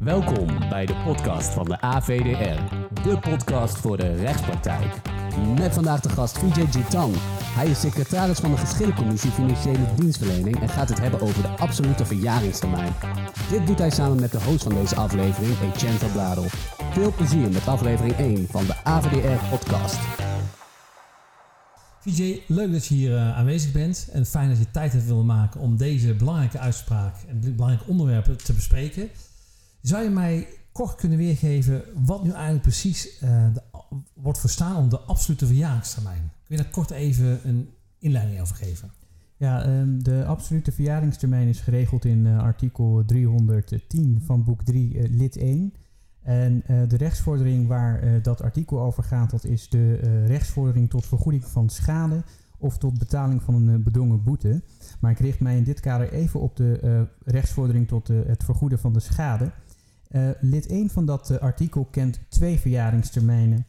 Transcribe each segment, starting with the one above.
Welkom bij de podcast van de AVDR, de podcast voor de rechtspraktijk. Met vandaag de gast Vijay Jitang. Hij is secretaris van de Geschillencommissie Financiële Dienstverlening en gaat het hebben over de absolute verjaringstermijn. Dit doet hij samen met de host van deze aflevering, Etienne van Bladel. Veel plezier met aflevering 1 van de AVDR podcast. VJ, leuk dat je hier uh, aanwezig bent en fijn dat je tijd hebt willen maken om deze belangrijke uitspraak en belangrijke onderwerpen te bespreken. Zou je mij kort kunnen weergeven wat nu eigenlijk precies de, wordt verstaan onder de absolute verjaringstermijn? Kun je daar kort even een inleiding over geven? Ja, um, de absolute verjaringstermijn is geregeld in uh, artikel 310 van boek 3, lid 1. En de rechtsvordering waar dat artikel over gaat, dat is de rechtsvordering tot vergoeding van schade of tot betaling van een bedongen boete. Maar ik richt mij in dit kader even op de rechtsvordering tot het vergoeden van de schade. Lid 1 van dat artikel kent twee verjaringstermijnen.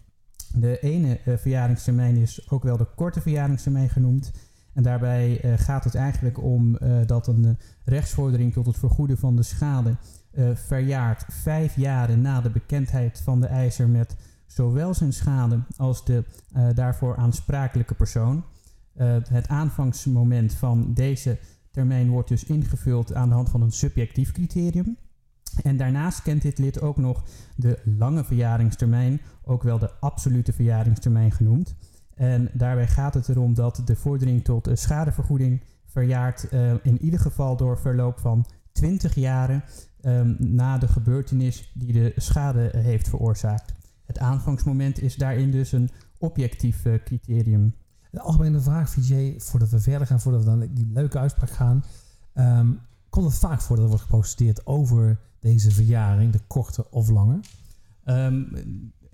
De ene verjaringstermijn is ook wel de korte verjaringstermijn genoemd. En daarbij gaat het eigenlijk om dat een rechtsvordering tot het vergoeden van de schade uh, verjaart vijf jaren na de bekendheid van de eiser met zowel zijn schade als de daarvoor aansprakelijke persoon. Het aanvangsmoment van deze termijn wordt dus ingevuld aan de hand van een subjectief criterium. En daarnaast kent dit lid ook nog de lange verjaringstermijn, ook wel de absolute verjaringstermijn genoemd. En daarbij gaat het erom dat de vordering tot schadevergoeding verjaart in ieder geval door verloop van 20 jaren um, na de gebeurtenis die de schade heeft veroorzaakt. Het aanvangsmoment is daarin dus een objectief uh, criterium. De algemene vraag, VJ, voordat we verder gaan, voordat we dan die leuke uitspraak gaan. Um, komt het vaak voor dat er wordt geprociteerd over deze verjaring, de korte of lange? Um,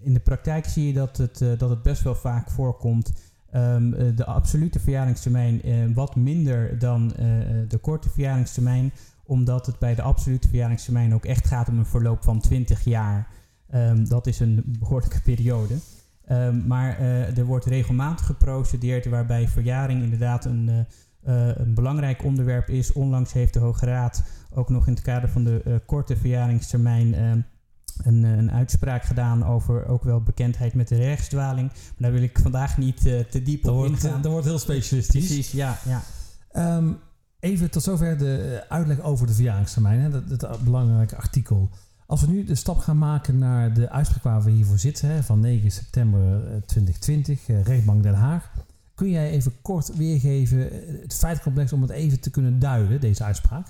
in de praktijk zie je dat het, uh, dat het best wel vaak voorkomt. Um, de absolute verjaringstermijn uh, wat minder dan de korte verjaringstermijn omdat het bij de absolute verjaringstermijn ook echt gaat om een verloop van 20 jaar. Um, dat is een behoorlijke periode. Maar er wordt regelmatig geprocedeerd waarbij verjaring inderdaad een, een belangrijk onderwerp is. Onlangs heeft de Hoge Raad ook nog in het kader van de korte verjaringstermijn ehm, een, een, uitspraak gedaan over ook wel bekendheid met de rechtsdwaling. Maar daar wil ik vandaag niet te diep op ingaan. Dat wordt heel specialistisch. Precies, ja. ja. Um, Even tot zover de eh, uitleg over de verjaringstermijn, hè, dat, dat belangrijke artikel. Als we nu de stap gaan maken naar de uitspraak waar we hiervoor zitten, hè, van 9 september 2020, eh, rechtbank Den Haag. Kun jij even kort weergeven eh, het feitcomplex om het even te kunnen duiden, deze uitspraak?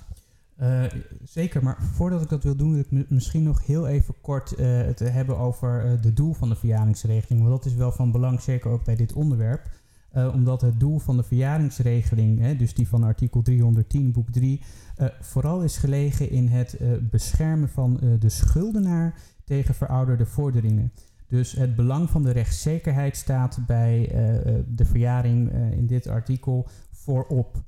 Uh, zeker, maar voordat ik dat wil doen, wil ik misschien nog heel even kort uh, het hebben over de doel van de verjaringsregeling. Want dat is wel van belang, zeker ook bij dit onderwerp. Omdat het doel van de verjaringsregeling, hè, dus die van artikel 310 boek 3, uh, vooral is gelegen in het beschermen van de schuldenaar tegen verouderde vorderingen. Dus het belang van de rechtszekerheid staat bij de verjaring in dit artikel voorop,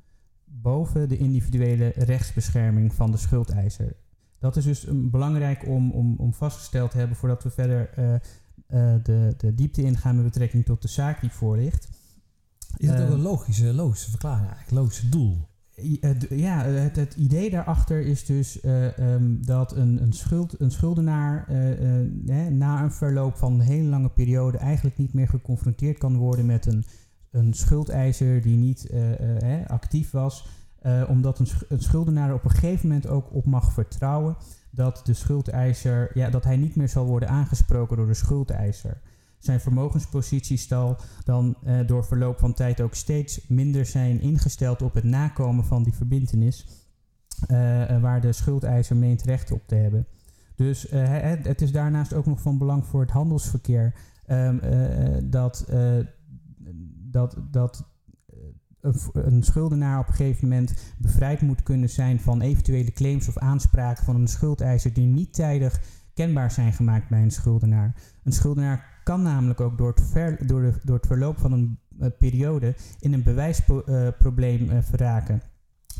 boven de individuele rechtsbescherming van de schuldeiser. Dat is dus belangrijk om, om, om vastgesteld te hebben voordat we verder de, de diepte ingaan met betrekking tot de zaak die voor ligt. Is het ook een logische, logische verklaring eigenlijk, logische doel? Ja, het, het idee daarachter is dus uh, um, dat een, een, schuld, een schuldenaar na een verloop van een hele lange periode eigenlijk niet meer geconfronteerd kan worden met een, een schuldeiser die niet actief was. omdat een, een schuldenaar op een gegeven moment ook op mag vertrouwen dat de schuldeiser, ja, dat hij niet meer zal worden aangesproken door de schuldeiser zijn vermogenspositie zal dan uh, door verloop van tijd ook steeds minder zijn ingesteld op het nakomen van die verbintenis, uh, waar de schuldeiser meent recht op te hebben. Dus het is daarnaast ook nog van belang voor het handelsverkeer um, dat, dat, dat een, schuldenaar op een gegeven moment bevrijd moet kunnen zijn van eventuele claims of aanspraken van een schuldeiser die niet tijdig kenbaar zijn gemaakt bij een schuldenaar. Een schuldenaar kan namelijk ook door het, ver, door de, door het verloop van een uh, periode in een bewijsprobleem uh, uh, verraken.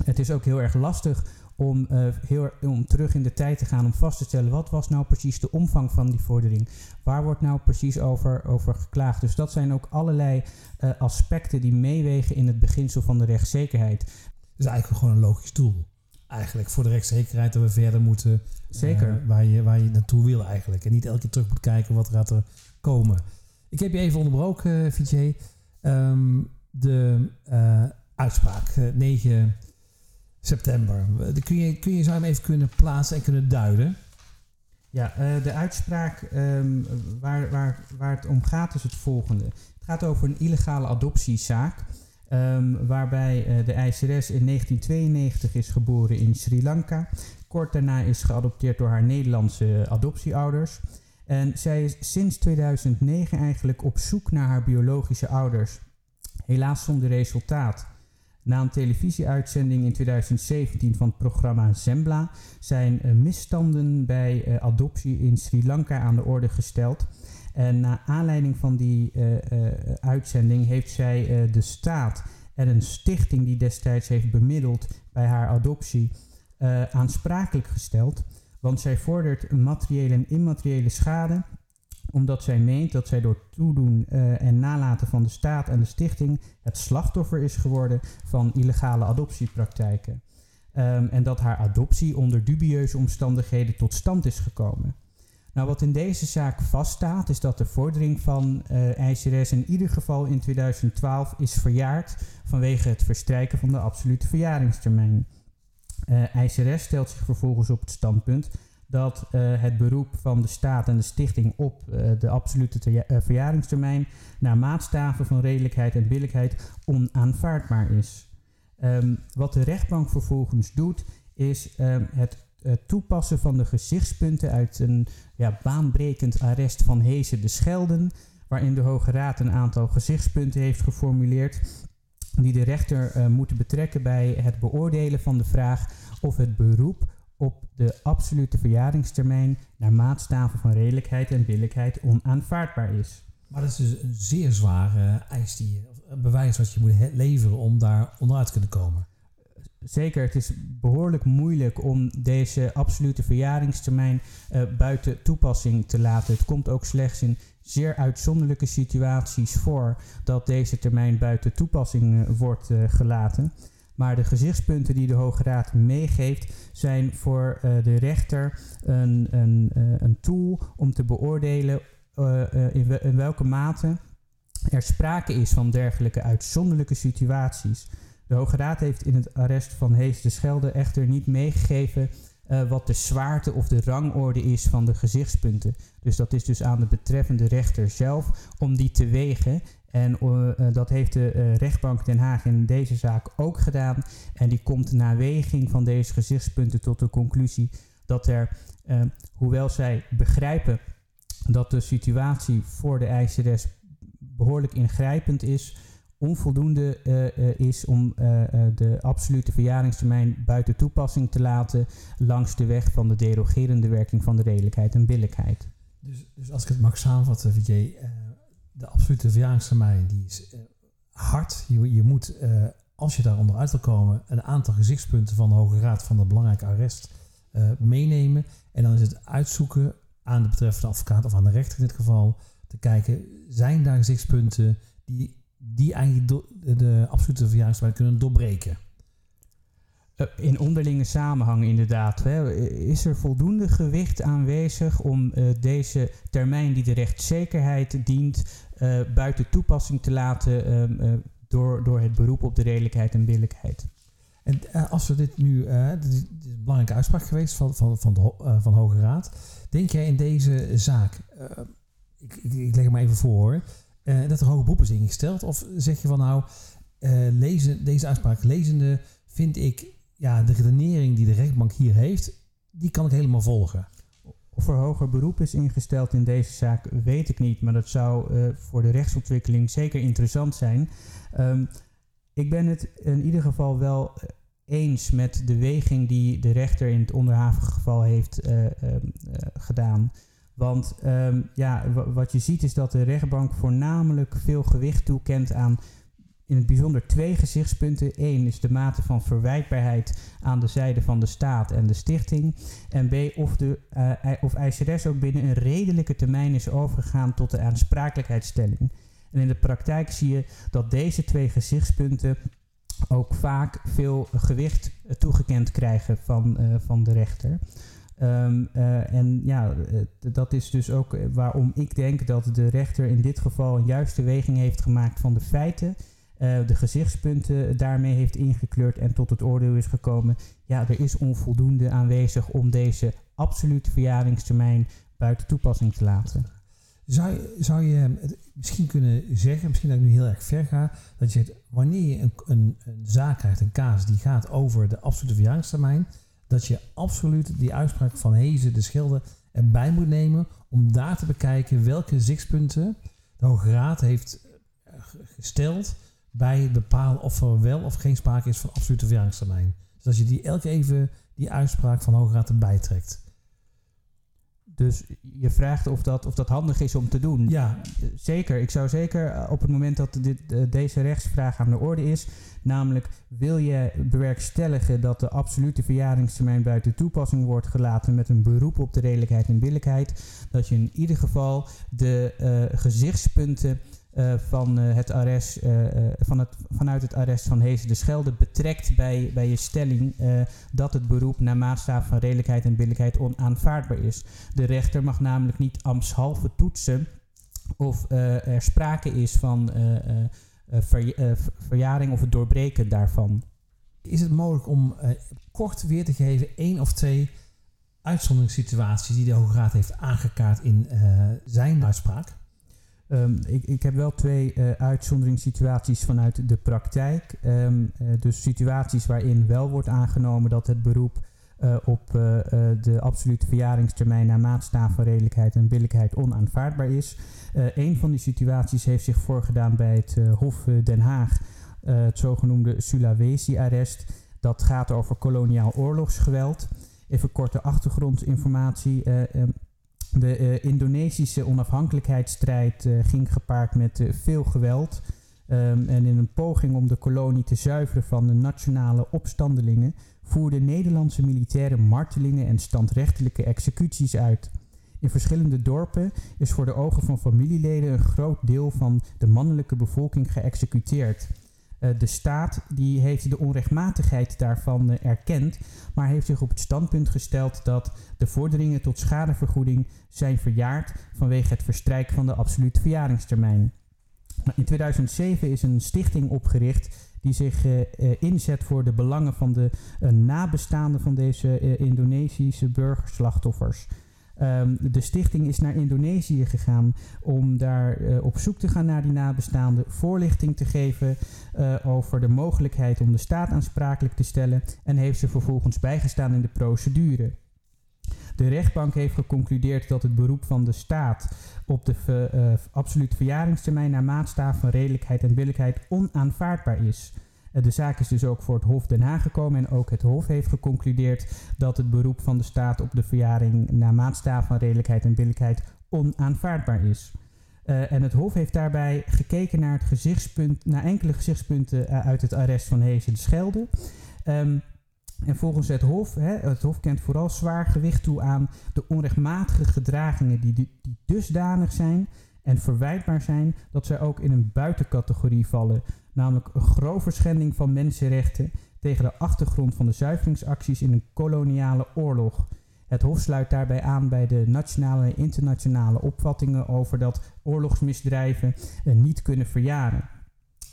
Het is ook heel erg lastig om, heel, om terug in de tijd te gaan om vast te stellen wat was nou precies de omvang van die vordering. Waar wordt nou precies over, over geklaagd? Dus dat zijn ook allerlei aspecten die meewegen in het beginsel van de rechtszekerheid. Dat is eigenlijk gewoon een logisch doel. Eigenlijk voor de rechtszekerheid dat we verder moeten. Zeker. eh, waar, je, waar je naartoe wil eigenlijk. En niet elke keer terug moet kijken wat gaat er komen. Ik heb je even onderbroken, eh, Vijay. Ehm, de eh, uitspraak, eh, 9 september. De- Kun je, kun je zou je hem even kunnen plaatsen en kunnen duiden? Ja, eh, de uitspraak ehm, waar, waar, waar het om gaat is het volgende. Het gaat over een illegale adoptiezaak. Ehm, waarbij eh, de ICRS in 1992 is geboren in Sri Lanka. Kort daarna is geadopteerd door haar Nederlandse adoptieouders. En zij is sinds 2009 eigenlijk op zoek naar haar biologische ouders. Helaas zonder resultaat. Na een televisieuitzending in 2017 van het programma Zembla zijn eh, misstanden bij eh, adoptie in Sri Lanka aan de orde gesteld. En na aanleiding van die eh, eh, uitzending heeft zij eh, de staat en een stichting die destijds heeft bemiddeld bij haar adoptie aansprakelijk gesteld. Want zij vordert materiële en immateriële schade omdat zij meent dat zij door toedoen en nalaten van de staat en de stichting het slachtoffer is geworden van illegale adoptiepraktijken. Ehm, en dat haar adoptie onder dubieuze omstandigheden tot stand is gekomen. Nou, wat in deze zaak vaststaat, is dat de vordering van eh ICRS in ieder geval in 2012 is verjaard vanwege het verstrijken van de absolute verjaringstermijn. Eh ICRS stelt zich vervolgens op het standpunt dat eh, het beroep van de staat en de stichting op de absolute verjaringstermijn naar maatstaven van redelijkheid en billijkheid onaanvaardbaar is. Ehm, wat de rechtbank vervolgens doet, is ehm, het toepassen van de gezichtspunten uit een ja, baanbrekend arrest van Hezen de Schelden, waarin de Hoge Raad een aantal gezichtspunten heeft geformuleerd die de rechter eh, moeten betrekken bij het beoordelen van de vraag of het beroep op de absolute verjaringstermijn naar maatstaven van redelijkheid en billijkheid onaanvaardbaar is. Maar dat is dus een zeer zware eis die je, bewijs wat je moet leveren om daar onderuit te kunnen komen. Zeker, het is behoorlijk moeilijk om deze absolute verjaringstermijn eh, buiten toepassing te laten. Het komt ook slechts in zeer uitzonderlijke situaties voor dat deze termijn buiten toepassing eh, wordt eh, gelaten. Maar de gezichtspunten die de Hoge Raad meegeeft zijn voor de rechter een, een, een tool om te beoordelen in welke mate er sprake is van dergelijke uitzonderlijke situaties. De Hoge Raad heeft in het arrest van Hees de Schelde echter niet meegegeven eh, wat de zwaarte of de rangorde is van de gezichtspunten. Dus dat is dus aan de betreffende rechter zelf om die te wegen. En eh, eh, dat heeft de rechtbank Den Haag in deze zaak ook gedaan. En die komt na weging van deze gezichtspunten tot de conclusie dat er, hoewel zij begrijpen dat de situatie voor de ICRS behoorlijk ingrijpend is, onvoldoende eh, eh, is om eh, de absolute verjaringstermijn buiten toepassing te laten langs de weg van de derogerende werking van de redelijkheid en billijkheid. Dus, dus als ik het mag samenvatten, de absolute verjaringstermijn die is hard. Je, je moet, als je daar onderuit wil komen, een aantal gezichtspunten van de Hoge Raad van de belangrijke arrest meenemen. En dan is het uitzoeken aan de betreffende advocaat of aan de rechter in dit geval, te kijken, zijn daar gezichtspunten die, die eigenlijk de, de absolute verjaringstermijn kunnen doorbreken? Eh, in onderlinge samenhang inderdaad. Hè. Is er voldoende gewicht aanwezig om eh, deze termijn die de rechtszekerheid dient eh, buiten toepassing te laten ehm, eh, door, door het beroep op de redelijkheid en billijkheid? En als we dit nu, dit, is, een belangrijke uitspraak geweest van, van, van, de, van de Hoge Raad. Denk jij in deze zaak, ik, ik, ik leg maar even voor, hoor, eh, dat er hoge beroep is ingesteld? Of zeg je van nou, eh, lezen, deze uitspraak lezende vind ik, ja, de redenering die de rechtbank hier heeft, die kan ik helemaal volgen. Of er hoger beroep is ingesteld in deze zaak, weet ik niet. Maar dat zou eh, voor de rechtsontwikkeling zeker interessant zijn. Ehm, ik ben het in ieder geval wel eens met de weging die de rechter in het onderhavige geval heeft eh, ehm, eh, gedaan. Want ehm, ja, wa- wat je ziet is dat de rechtbank voornamelijk veel gewicht toekent aan in het bijzonder twee gezichtspunten. Eén is de mate van verwijtbaarheid aan de zijde van de staat en de stichting. En B, of, de, eh, of ICRS ook binnen een redelijke termijn is overgegaan tot de aansprakelijkheidsstelling. En in de praktijk zie je dat deze twee gezichtspunten ook vaak veel gewicht toegekend krijgen van, van de rechter. Ehm, en ja, dat is dus ook waarom ik denk dat de rechter in dit geval een juiste weging heeft gemaakt van de feiten uh, de gezichtspunten daarmee heeft ingekleurd en tot het oordeel is gekomen. Ja, er is onvoldoende aanwezig om deze absolute verjaringstermijn buiten toepassing te laten. Zou zou je misschien kunnen zeggen, misschien dat ik nu heel erg ver ga, dat je zegt, wanneer je een, een, een zaak krijgt, een kaas die gaat over de absolute verjaringstermijn, dat je absoluut die uitspraak van Hezen de Schilder erbij moet nemen om daar te bekijken welke gezichtspunten de Hoge Raad heeft eh, gesteld bij het bepalen of er wel of geen sprake is van absolute verjaringstermijn. Dus als je die elke even die uitspraak van Hoge Raad erbij trekt. Dus je vraagt of dat, of dat handig is om te doen. Ja. Zeker. Ik zou zeker eh, op het moment dat dit, eh, deze rechtsvraag aan de orde is, namelijk wil je bewerkstelligen dat de absolute verjaringstermijn buiten toepassing wordt gelaten met een beroep op de redelijkheid en billijkheid, dat je in ieder geval de uh, gezichtspunten uh, van, uh, het arrest, uh, van het, vanuit het arrest van Hezen de Schelde betrekt bij, bij je stelling dat het beroep naar maatstaf van redelijkheid en billijkheid onaanvaardbaar is. De rechter mag namelijk niet ambtshalve toetsen of er sprake is van ver, verjaring of het doorbreken daarvan. Is het mogelijk om kort weer te geven één of twee uitzonderingssituaties die de Hoge Raad heeft aangekaart in zijn uitspraak? Um, ik, ik, heb wel twee uh, uitzonderingssituaties vanuit de praktijk. Um, uh, dus situaties waarin wel wordt aangenomen dat het beroep uh, op de absolute verjaringstermijn naar maatstaf van redelijkheid en billijkheid onaanvaardbaar is. een van die situaties heeft zich voorgedaan bij het Hof Den Haag, het zogenoemde Sulawesi-arrest. Dat gaat over koloniaal oorlogsgeweld. Even korte achtergrondinformatie. Um, de uh, Indonesische onafhankelijkheidsstrijd uh, ging gepaard met uh, veel geweld. Um, en in een poging om de kolonie te zuiveren van de nationale opstandelingen voerden Nederlandse militairen martelingen en standrechtelijke executies uit. In verschillende dorpen is voor de ogen van familieleden een groot deel van de mannelijke bevolking geëxecuteerd. Uh, de staat die heeft de onrechtmatigheid daarvan uh, erkend, maar heeft zich op het standpunt gesteld dat de vorderingen tot schadevergoeding zijn verjaard vanwege het verstrijken van de absolute verjaringstermijn. In 2007 is een stichting opgericht die zich uh, inzet voor de belangen van de nabestaanden van deze Indonesische burgerslachtoffers. Um, de stichting is naar Indonesië gegaan om daar uh, op zoek te gaan naar die nabestaanden, voorlichting te geven uh, over de mogelijkheid om de staat aansprakelijk te stellen en heeft ze vervolgens bijgestaan in de procedure. De rechtbank heeft geconcludeerd dat het beroep van de staat op de ver, uh, absolute verjaringstermijn naar maatstaf van redelijkheid en billijkheid onaanvaardbaar is. Eh, de zaak is dus ook voor het Hof Den Haag gekomen en ook het Hof heeft geconcludeerd dat het beroep van de staat op de verjaring naar maatstaf van redelijkheid en billijkheid onaanvaardbaar is. Uh, en het Hof heeft daarbij gekeken naar, het gezichtspunt, naar enkele gezichtspunten uh, uit het arrest van Hezen de Schelde. Um, en volgens het Hof, hè, het Hof kent vooral zwaar gewicht toe aan de onrechtmatige gedragingen die, die dusdanig zijn en verwijtbaar zijn dat zij ook in een buitencategorie vallen namelijk een grove schending van mensenrechten tegen de achtergrond van de zuiveringsacties in een koloniale oorlog. Het Hof sluit daarbij aan bij de nationale en internationale opvattingen over dat oorlogsmisdrijven uh, niet kunnen verjaren.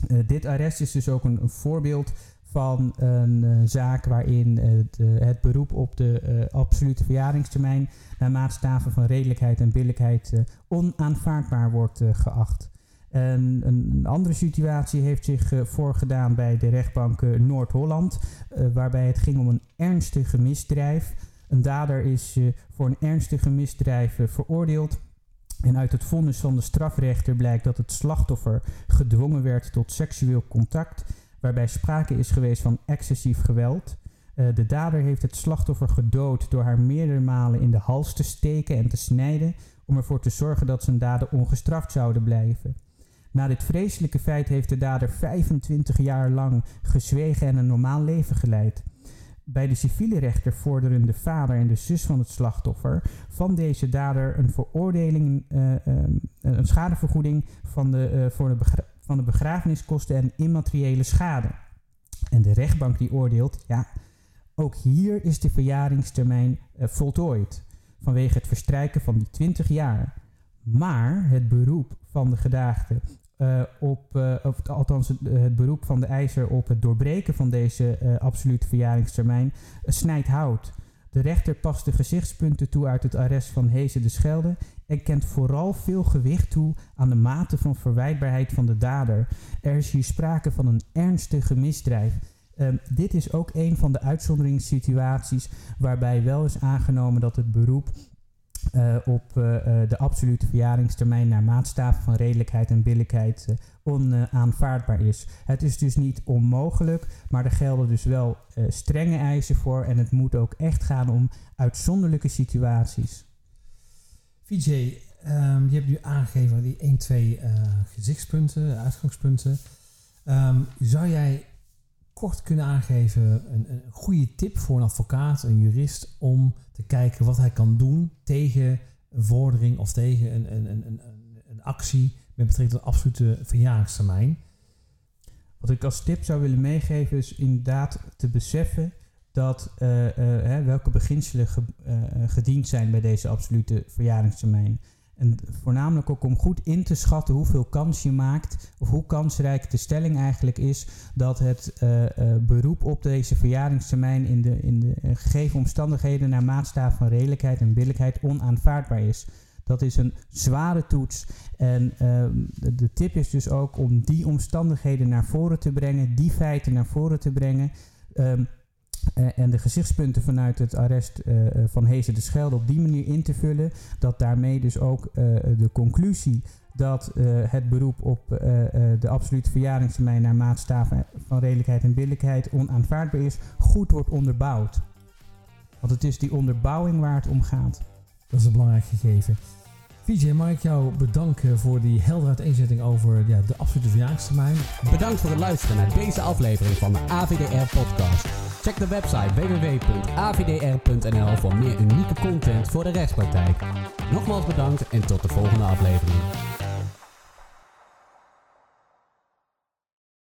Uh, dit arrest is dus ook een voorbeeld van een uh, zaak waarin het, het, beroep op de absolute verjaringstermijn naar maatstaven van redelijkheid en billijkheid onaanvaardbaar wordt geacht. En een andere situatie heeft zich voorgedaan bij de rechtbank Noord-Holland, waarbij het ging om een ernstige misdrijf. Een dader is voor een ernstige misdrijf veroordeeld. En uit het vonnis van de strafrechter blijkt dat het slachtoffer gedwongen werd tot seksueel contact, waarbij sprake is geweest van excessief geweld. de dader heeft het slachtoffer gedood door haar meerdere malen in de hals te steken en te snijden, om ervoor te zorgen dat zijn daden ongestraft zouden blijven. Na dit vreselijke feit heeft de dader 25 jaar lang gezwegen en een normaal leven geleid. Bij de civiele rechter vorderen de vader en de zus van het slachtoffer van deze dader een veroordeling, uh, uh, een schadevergoeding van de, uh, voor de van de begrafeniskosten en immateriële schade. En de rechtbank die oordeelt, ja, ook hier is de verjaringstermijn uh, voltooid vanwege het verstrijken van die 20 jaar. Maar het beroep van de gedaagde uh, op, uh, of althans het, het, beroep van de eiser op het doorbreken van deze absolute verjaringstermijn snijdt hout. De rechter past de gezichtspunten toe uit het arrest van Hezen de Schelde en kent vooral veel gewicht toe aan de mate van verwijtbaarheid van de dader. Er is hier sprake van een ernstige misdrijf. Um, dit is ook een van de uitzonderingssituaties waarbij wel is aangenomen dat het beroep uh, op uh, de absolute verjaringstermijn naar maatstaven van redelijkheid en billijkheid onaanvaardbaar is. Het is dus niet onmogelijk, maar er gelden dus wel strenge eisen voor en het moet ook echt gaan om uitzonderlijke situaties. Vijay, um, je hebt nu aangegeven die 1, 2 gezichtspunten, uitgangspunten. Um, zou jij kort kunnen aangeven een, een goede tip voor een advocaat, een jurist, om te kijken wat hij kan doen tegen een vordering of tegen een, een, een, een, actie met betrekking tot absolute verjaringstermijn? Wat ik als tip zou willen meegeven is inderdaad te beseffen dat uh, hè, welke beginselen ge, uh, gediend zijn bij deze absolute verjaringstermijn. En voornamelijk ook om goed in te schatten hoeveel kans je maakt, of hoe kansrijk de stelling eigenlijk is dat het uh, uh, beroep op deze verjaringstermijn in de, in de uh, gegeven omstandigheden naar maatstaf van redelijkheid en billijkheid onaanvaardbaar is. Dat is een zware toets. En ehm, de, de, tip is dus ook om die omstandigheden naar voren te brengen, die feiten naar voren te brengen. Uh, en de gezichtspunten vanuit het arrest uh, van Hezen de Schelde op die manier in te vullen, dat daarmee dus ook de conclusie dat het beroep op de absolute verjaringstermijn naar maatstaven van redelijkheid en billijkheid onaanvaardbaar is, goed wordt onderbouwd. Want het is die onderbouwing waar het om gaat. Dat is een belangrijk gegeven. VJ, mag ik jou bedanken voor die heldere uiteenzetting over ja, de absolute verjaringstermijn. Bedankt voor het luisteren naar deze aflevering van de AVDR-podcast. Check de website www.avdr.nl voor meer unieke content voor de rechtspraktijk. Nogmaals bedankt en tot de volgende aflevering.